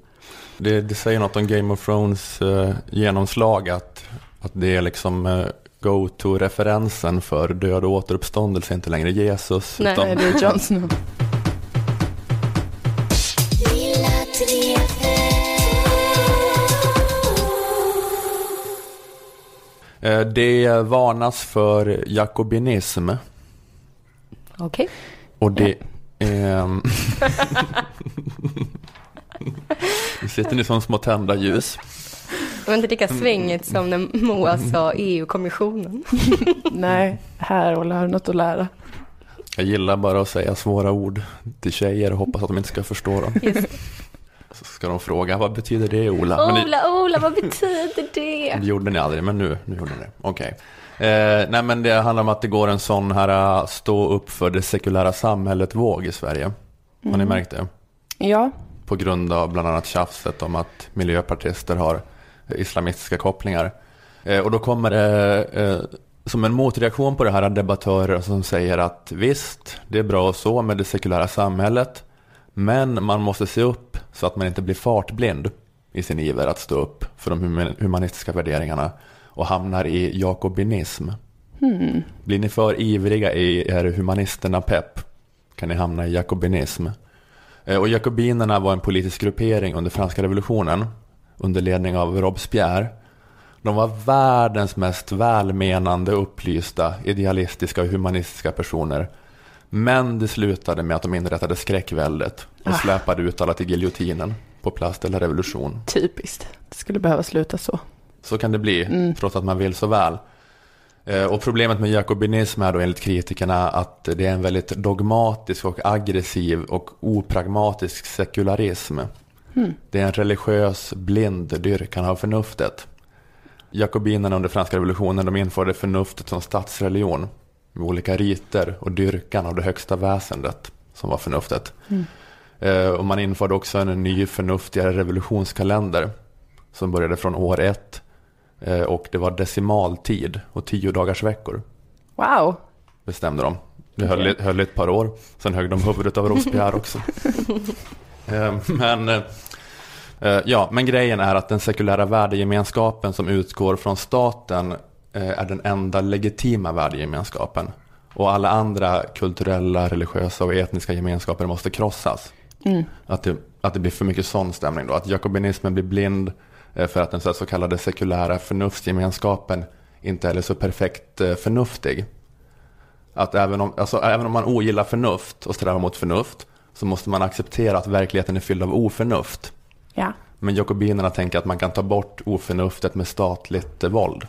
det, det säger något om Game of Thrones eh, genomslag, att, att det är liksom eh, go-to-referensen för död och återuppståndelse, inte längre Jesus. Nej, utan, det är Jon Snow. eh, det varnas för jakobinism. Okej. Och det... ehm, det sitter ni som små tända ljus. Det var inte lika svängigt som när Moa sa EU-kommissionen. Nej, här och lär något att lära. Jag gillar bara att säga svåra ord till tjejer och hoppas att de inte ska förstå dem. Så ska de fråga, vad betyder det Ola? Ni, Ola, Ola, vad betyder det? det gjorde ni aldrig, men nu, nu gjorde ni det. Okej. Eh, nej men det handlar om att det går en sån här äh, stå upp för det sekulära samhället-våg i Sverige. Har ni märkt det? Ja, På grund av bland annat tjafset om att miljöpartister har islamistiska kopplingar. Eh, och då kommer det eh, som en motreaktion på det här debattörer som säger att visst, det är bra och så med det sekulära samhället. Men man måste se upp så att man inte blir fartblind i sin iver att stå upp för de human- humanistiska värderingarna och hamnar i jakobinism. Blir ni för ivriga i er humanisterna-pepp kan ni hamna i jakobinism. Eh, Och jakobinerna var en politisk gruppering under franska revolutionen under ledning av Robespierre. De var världens mest välmenande, upplysta, idealistiska och humanistiska personer. Men det slutade med att de inrättade skräckväldet och släpade ut alla till giljotinen på plats eller revolution. typiskt. Det skulle behöva sluta så. Så kan det bli, trots att man vill så väl. Eh, Och problemet med jakobinism är då enligt kritikerna att det är en väldigt dogmatisk och aggressiv och opragmatisk sekularism. Det är en religiös blind dyrkan av förnuftet. Jakobinerna under franska revolutionen de införde förnuftet som statsreligion med olika riter och dyrkan av det högsta väsendet som var förnuftet. Eh, Och man införde också en ny förnuftigare revolutionskalender som började från år ett Och det var decimaltid och tio dagars veckor Wow. bestämde de. Det höll, i- höll ett par år. Sen högg de huvudet av Robespierre också. Eh, men, eh, eh, ja, men grejen är att den sekulära värdegemenskapen som utgår från staten eh, är den enda legitima värdegemenskapen. Och alla andra kulturella, religiösa och etniska gemenskaper måste krossas. Att, det, att det blir för mycket sån stämning då. Att jakobinismen blir blind eh, för att den så kallade sekulära förnuftsgemenskapen inte är så perfekt eh, förnuftig. Att även om, alltså, även om man ogillar förnuft och strävar mot förnuft så måste man acceptera att verkligheten är fylld av oförnuft. Ja. Men jakobinerna tänker att man kan ta bort oförnuftet med statligt eh, våld.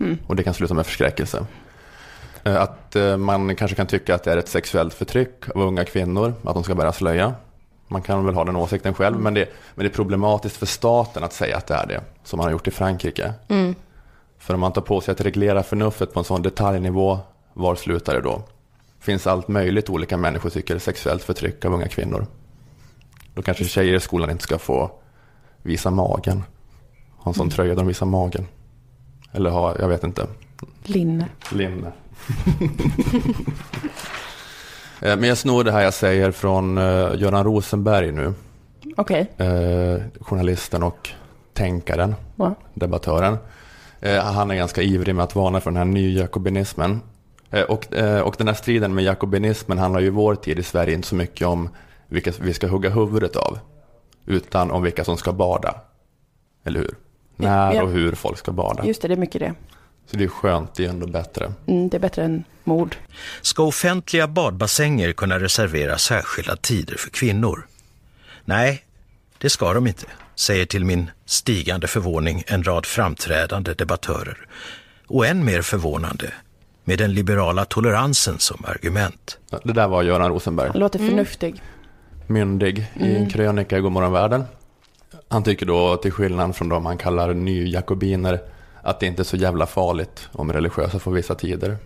Mm. Och det kan sluta med förskräckelse. Eh, Att eh, man kanske kan tycka att det är ett sexuellt förtryck av unga kvinnor, att de ska bära slöja. Man kan väl ha den åsikten själv, men det, men det är problematiskt för staten att säga att det är det, som man har gjort i Frankrike. Mm. För om man tar på sig att reglera förnuftet på en sån detaljnivå, var slutar det då? finns allt möjligt olika människor tycker sexuellt förtryck av unga kvinnor. Då kanske tjejer i skolan inte ska få visa magen. Ha en sån Mm. tröja där de visar magen. Eller ha, jag vet inte, Linne. linne. Eh, Men jag snor det här jag säger från eh, Göran Rosenberg nu. Okej. Eh, journalisten och tänkaren, Ja. debattören. Han är ganska ivrig med att varna för den här nyjakobinismen. Och, och den här striden med jakobinismen handlar ju i vår tid i Sverige inte så mycket om vilka vi ska hugga huvudet av. Utan om vilka som ska bada. Eller hur? När och hur folk ska bada. Just det, det är mycket det. Så det är skönt, det är ändå bättre. Mm, det är bättre än mord. Ska offentliga badbassänger kunna reservera särskilda tider för kvinnor? Nej, det ska de inte, säger till min stigande förvåning en rad framträdande debattörer. Och än mer förvånande, med den liberala toleransen som argument. Det där var Göran Rosenberg. Han låter förnuftig. myndig i en Mm. krönika i Godmorgon Världen. Han tycker då, till skillnad från de han kallar nyjakobiner, att det inte är så jävla farligt om religiösa får vissa tider,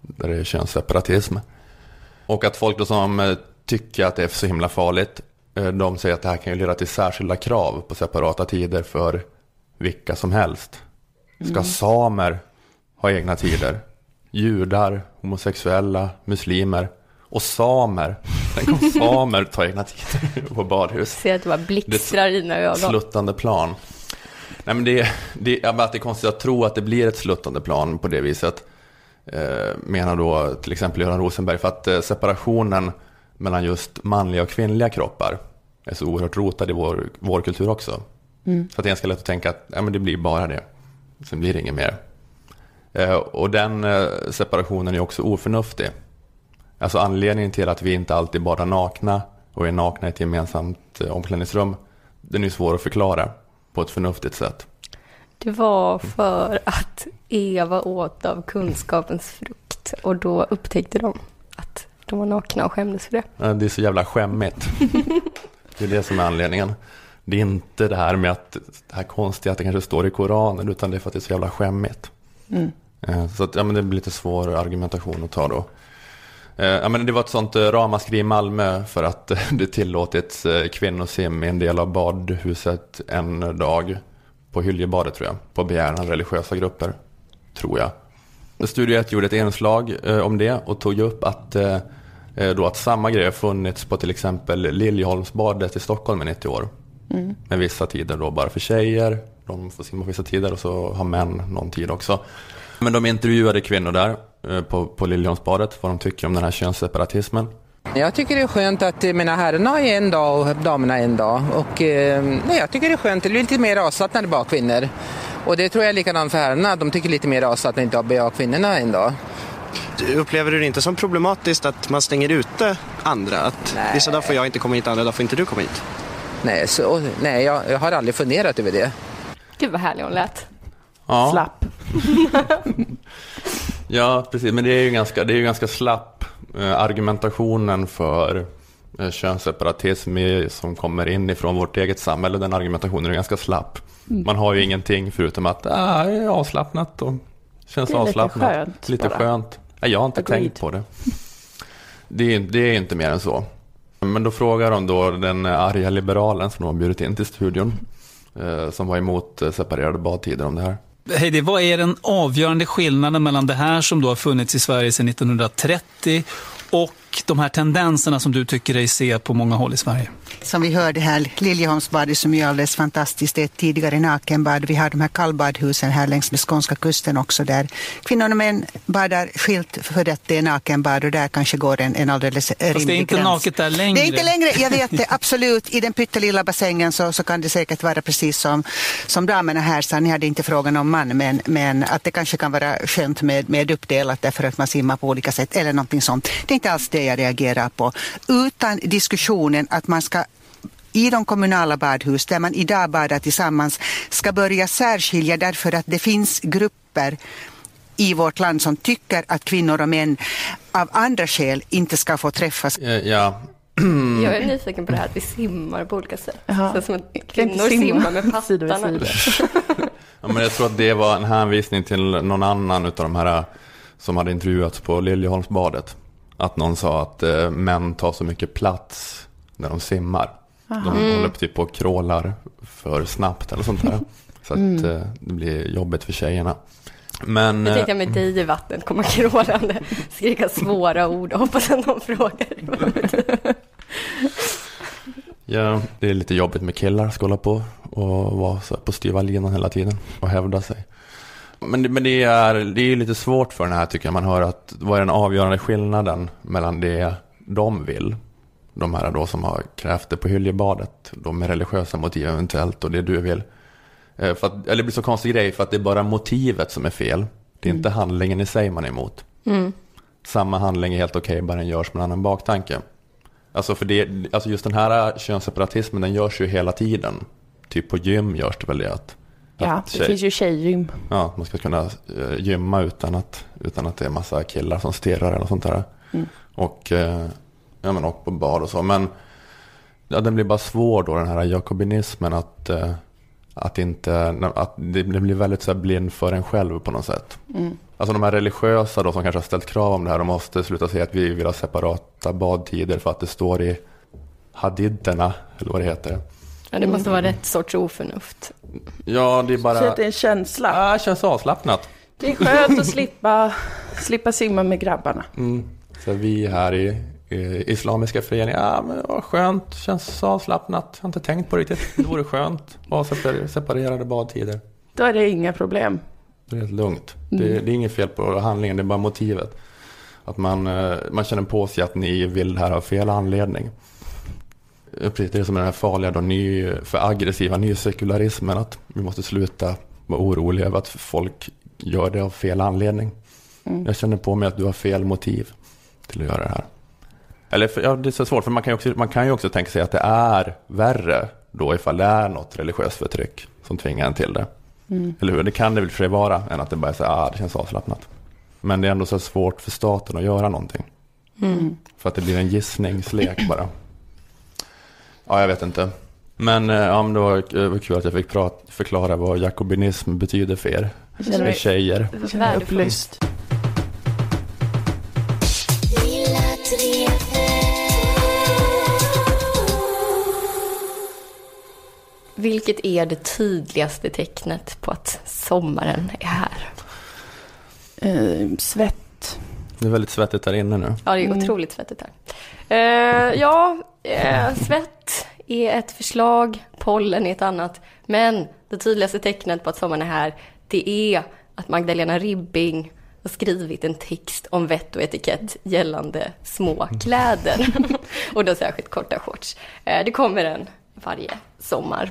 där det är könsseparatism. Och att folk då som eh, tycker att det är så himla farligt, eh, de säger att det här kan ju leda till särskilda krav på separata tider för vilka som helst. Ska Mm. samer ha egna tider? Judar, homosexuella, muslimer och samer. Tänk om samer tar egna tider på badhus. Ser att det bara blixtrar i dina ögon. Sluttande plan. Nej, men det, det, bara att det är konstigt att tro att det blir ett sluttande plan på det viset. Eh, menar då till exempel Göran Rosenberg. För att eh, separationen mellan just manliga och kvinnliga kroppar är så oerhört rotad i vår, vår kultur också. Mm. Så att det är ganska lätt att tänka att ja, men det blir bara det. Sen blir det inget mer. Eh, och den eh, separationen är också oförnuftig. Alltså anledningen till att vi inte alltid badar nakna och är nakna i ett gemensamt eh, omklädningsrum, den är svår att förklara på ett förnuftigt sätt. Det var för att Eva åt av kunskapens frukt och då upptäckte de att de var nakna och skämdes för det. Det är så jävla skämmigt. Det är det som är anledningen. Det är inte det här med att det här konstiga att det kanske står i Koranen, utan det är för att det är så jävla skämmigt. Mm. Eh, Så att, ja, men det blir lite svår argumentation att ta då. Eh, Ja, men det var ett sånt eh, ramaskri i Malmö för att eh, det tillåtits kvinnosim i en del av badhuset en dag på Hyljebadet tror jag, på begäran av religiösa grupper, tror jag. Studio 1 gjorde ett inslag om det och tog upp att, då att samma grej funnits på till exempel Liljeholmsbadet i Stockholm i 90 år. Mm. Med vissa tider då bara för tjejer, de får simma på vissa tider och så har män någon tid också. Men de intervjuade kvinnor där eh, på, på Liljeholmsbadet, vad de tycker om den här könsseparatismen. Jag tycker det är skönt att eh, mina herrarna har en dag och damerna en dag. Och, eh, nej, jag tycker det är skönt, det blir lite mer avslappnade bak kvinnor. Och det tror jag är likadant för herrarna, de tycker lite mer avslappnat att inte ha kvinnorna en dag. Upplever du det inte som problematiskt att man stänger ute andra? Att vissa dagar får jag inte komma hit, andra dagar får inte du komma hit? Nej, så, nej jag, jag har aldrig funderat över det. Gud vad härlig hon lät. Ja. Slapp. Ja, precis. Men det är ju ganska, det är ju ganska slapp eh, argumentationen för eh, könsseparatism som kommer in ifrån vårt eget samhälle. Den argumentationen är ganska slapp. Mm. Man har ju ingenting förutom att ah, är avslappnat och känns Det är lite avslappnat. skönt Lite bara. skönt. Ja, jag har inte Agreed. tänkt på det. Det är, det är inte mer än så. Men då frågar de då den arga liberalen som de har bjudit in till studion. eh, Som var emot eh, separerade badtider om det här. Heidi, vad är den avgörande skillnaden mellan det här som då har funnits i Sverige sedan 1930 och de här tendenserna som du tycker dig se på många håll i Sverige? Som vi hörde här, Liljeholmsbadet som är alldeles fantastiskt, det är ett tidigare nakenbad. Vi har de här kallbadhusen här längs med skånska kusten också där kvinnor och män badar skilt för att det är nakenbad och där kanske går en, en alldeles rimlig Fast det är inte gräns. naket där längre. Det är inte längre, jag vet det, absolut. I den pyttelilla bassängen så, så kan det säkert vara precis som, som damerna här sa, ni hade inte frågan om man, men, men att det kanske kan vara skönt med, med uppdelat därför att man simmar på olika sätt eller någonting sånt. Det är inte alls det jag reagerar på. Utan diskussionen att man ska i de kommunala badhus där man idag badar tillsammans ska börja särskilja därför att det finns grupper i vårt land som tycker att kvinnor och män av andra skäl inte ska få träffas. Eh, Ja, Jag är nyfiken på det här att vi simmar på olika sätt. Jaha. Så som att kvinnor inte simma simmar med pattarna. Ja, men jag tror att det var en hänvisning till någon annan utav de här som hade intervjuats på Liljeholmsbadet. Att någon sa att eh, män tar så mycket plats när de simmar. Aha. De Mm. håller typ på och krålar för snabbt eller sånt där. Så att Mm. eh, det blir jobbigt för tjejerna. Men... Eh, tänkte jag med dig i vattnet komma krålande, skrika svåra ord och hoppas att någon frågar. Ja, det är lite jobbigt med killar ska hålla på och vara så på styva linan hela tiden och hävda sig. Men, det- men det är, det är lite svårt för den här tycker jag. Man hör att vad är den avgörande skillnaden mellan det de vill, de här då som har krävt det på Hyljebadet, de med religiösa motiv eventuellt och det du vill. Eh, För att, eller det blir så konstig grej för att det är bara motivet som är fel. Det är inte handlingen i sig man är emot. Mm. Samma handling är helt okej, bara den görs med en annan baktanke. Alltså, för det, alltså just den här könsseparatismen, den görs ju hela tiden. Typ på gym görs det väl det att, Ja, att det finns ju tjejgym. Ja, man ska kunna eh, gymma utan att, utan att det är massa killar som stirrar eller sånt där. Mm. Och, eh, ja, men, och på bad och så. Men ja, den blir bara svår då, den här jakobinismen, att, eh, att, inte, att det blir väldigt så här blind för en själv på något sätt. Mm. Alltså de här religiösa då som kanske har ställt krav om det här, de måste sluta säga att vi vill ha separata badtider för att det står i haditherna, eller vad det heter. Ja, det måste vara rätt sorts oförnuft. Ja, det är bara... Så att det är en känsla. Ja, det känns avslappnat. Det är skönt att slippa, slippa simma med grabbarna. Mm. Så vi här i Islamiska föreningen, ja men vad skönt, känns så avslappnat, har inte tänkt på det riktigt. Det vore skönt att ha separ- separerade badtider. Då är det inga problem. Det är helt lugnt. Det, Mm. det är inget fel på handlingen, det är bara motivet. Att man, eh, man känner på sig att ni vill det här av fel anledning. Eh, Precis, det är som den här farliga, då, ny, för aggressiva nysekularismen. Att vi måste sluta vara oroliga över att folk gör det av fel anledning. Mm. Jag känner på mig att du har fel motiv till att göra det här. Eller, för, ja, det är så svårt, för man kan, ju också, man kan ju också tänka sig att det är värre då ifall det är något religiöst förtryck som tvingar en till det. Mm. Eller hur? Det kan det väl för sig vara, än att det bara är så här, ah, det känns avslappnat. Men det är ändå så svårt för staten att göra någonting. Mm. För att det blir en gissningslek bara. Ja, jag vet inte. Men, eh, ja, men det var, det var kul att jag fick prata, förklara vad jakobinism betyder för er. Tjejer. Upplyst. Vilket är det tydligaste tecknet på att sommaren är här? Eh, svett. Det är väldigt svettigt där inne nu. Ja, det är Mm. otroligt svettigt här. Eh, ja, eh, svett är ett förslag, pollen är ett annat. Men det tydligaste tecknet på att sommaren är här, det är att Magdalena Ribbing har skrivit en text om vett och etikett gällande små kläder. och då särskilt korta shorts. Eh, det kommer en varje sommar.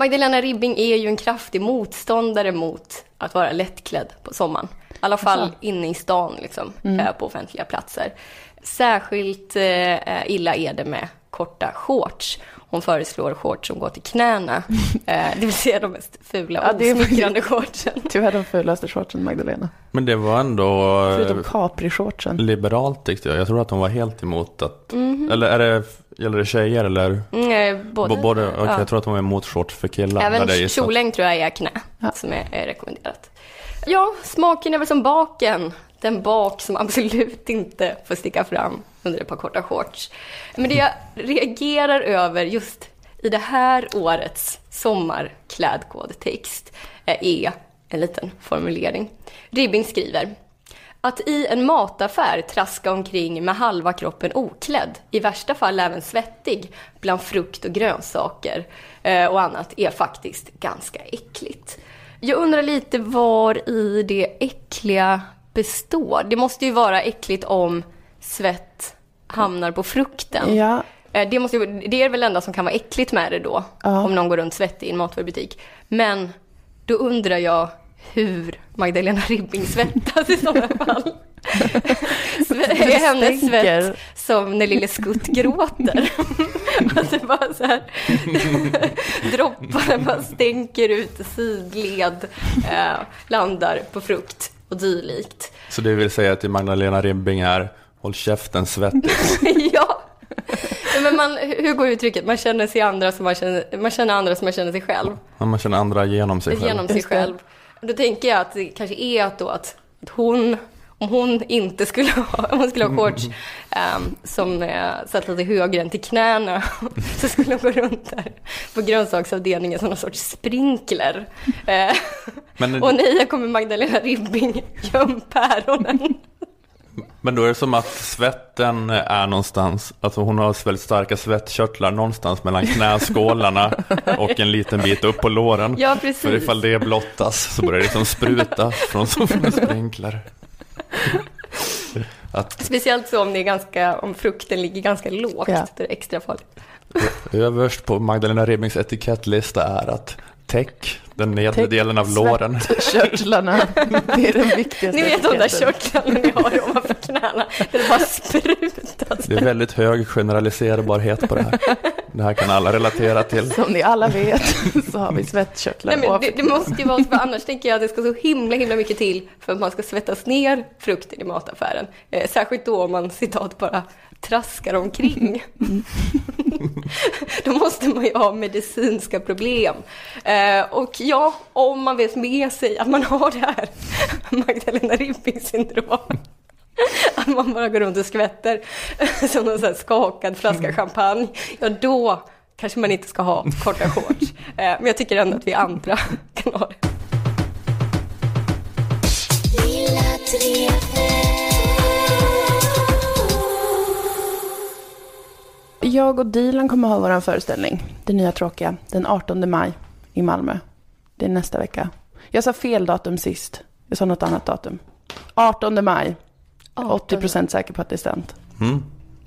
Magdalena Ribbing är ju en kraftig motståndare mot att vara lättklädd på sommaren. I alla fall Jaså? inne i stan, liksom, Mm. eh, på offentliga platser. Särskilt eh, illa är det med korta shorts. Hon föreslår shorts som går till knäna, eh, det vill säga de mest fula Ja, och det är- osmickrande shortsen. Tyvärr de fulaste shortsen Magdalena. Men det var ändå eh, Förutom capri-shortsen. liberalt tyckte jag. Jag tror att hon var helt emot att... Mhm. Eller är det, gäller det tjejer eller? Mm, eh, både. B- både okej, Ja. Jag tror att hon var emot shorts för killar. Även kjollängd tror jag är knä, som är, är rekommenderat. Ja, smaken är väl som baken. Den bak som absolut inte får sticka fram under ett par korta shorts. Men det jag reagerar över just i det här årets sommarklädkodtext eh, är en liten formulering. Ribbing skriver Att i en mataffär traska omkring med halva kroppen oklädd, i värsta fall även svettig, bland frukt och grönsaker eh, och annat är faktiskt ganska äckligt. Jag undrar lite var i det äckliga består. Det måste ju vara äckligt om svett hamnar på frukten. Ja. Eh, Det, måste, det är väl det enda som kan vara äckligt med det då, om någon går runt svettig i en matvarubutik. Men då undrar jag hur Magdalena Ribbing svettas i sådana fall. Är hennes svett som när Lille Skutt gråter? att det bara så här dropparna bara stänker ut sidled, eh, landar på frukt och dylikt. Så det vill säga till Magdalena Ribbing är Håll käften svettig. ja. Men man, hur går uttrycket? Man känner sig andra som man känner, man känner andra som man känner sig själv. Ja, Man känner andra genom sig själv. Genom sig själv. Då tänker jag att det kanske är att då att hon, om hon inte skulle ha, om hon skulle ha shorts ehm, som eh, satt lite högre än till knäna så skulle hon gå runt där på grönsaksavdelningen som någon sorts sprinkler. Eh, Men- och nej, jag kommer Magdalena Ribbing, göm päronen. Men då är det som att svetten är någonstans, alltså hon har väldigt starka svettkörtlar någonstans mellan knäskålarna och en liten bit upp på låren. Ja, precis. För ifall det blottas så börjar det liksom spruta från sprinkler. Att Speciellt så om det är ganska, om frukten ligger ganska lågt, Ja. det är extra farligt. överst på Magdalena Ribbings etikettlista är att täck den nedre Täck delen av låren. Körtlarna, det är den viktigaste Ni vet de där körtlarna ni har ovanför knäna, det bara sprutas. Det är väldigt hög generaliserbarhet på det här. Det här kan alla relatera till. Som ni alla vet så har vi svettkörtlar Nej, men det, det måste ju vara så, annars tänker jag att det ska så himla, himla mycket till för att man ska svettas ner frukten i mataffären. Eh, särskilt då om man citat bara traskar omkring. då måste man ju ha medicinska problem. Eh, och ja, om man vet med sig att man har det här Magdalena Ribbing syndrom. Att man bara går runt och skvätter som någon sån skakad flaska champagne. Ja, då kanske man inte ska ha korta shorts. Eh, Men jag tycker ändå att vi andra kan ha det. Jag och Dilan kommer ha vår föreställning, det nya tråkiga, den 18 maj i Malmö. Det är nästa vecka. Jag sa fel datum sist. Jag sa något annat datum. 18 maj. 80% säker på att det är sant. Mm.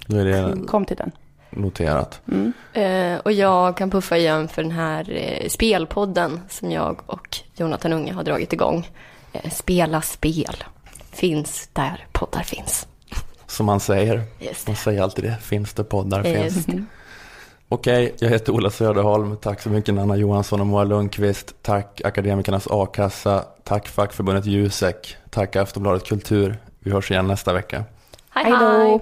Är det Kom till den. noterat. Eh, och jag kan puffa igen för den här eh, spelpodden som jag och Jonathan Unge har dragit igång. Eh, Spela spel. Finns där poddar finns. Som man säger. Just Man säger alltid det. Finns det poddar? Just Finns. det. Okej, jag heter Ola Söderholm. Tack så mycket Nanna Johansson och Moa Lundqvist. Tack Akademikernas A-kassa. Tack fackförbundet Jusek. Tack Aftonbladet Kultur. Vi hörs igen nästa vecka. Hej, då.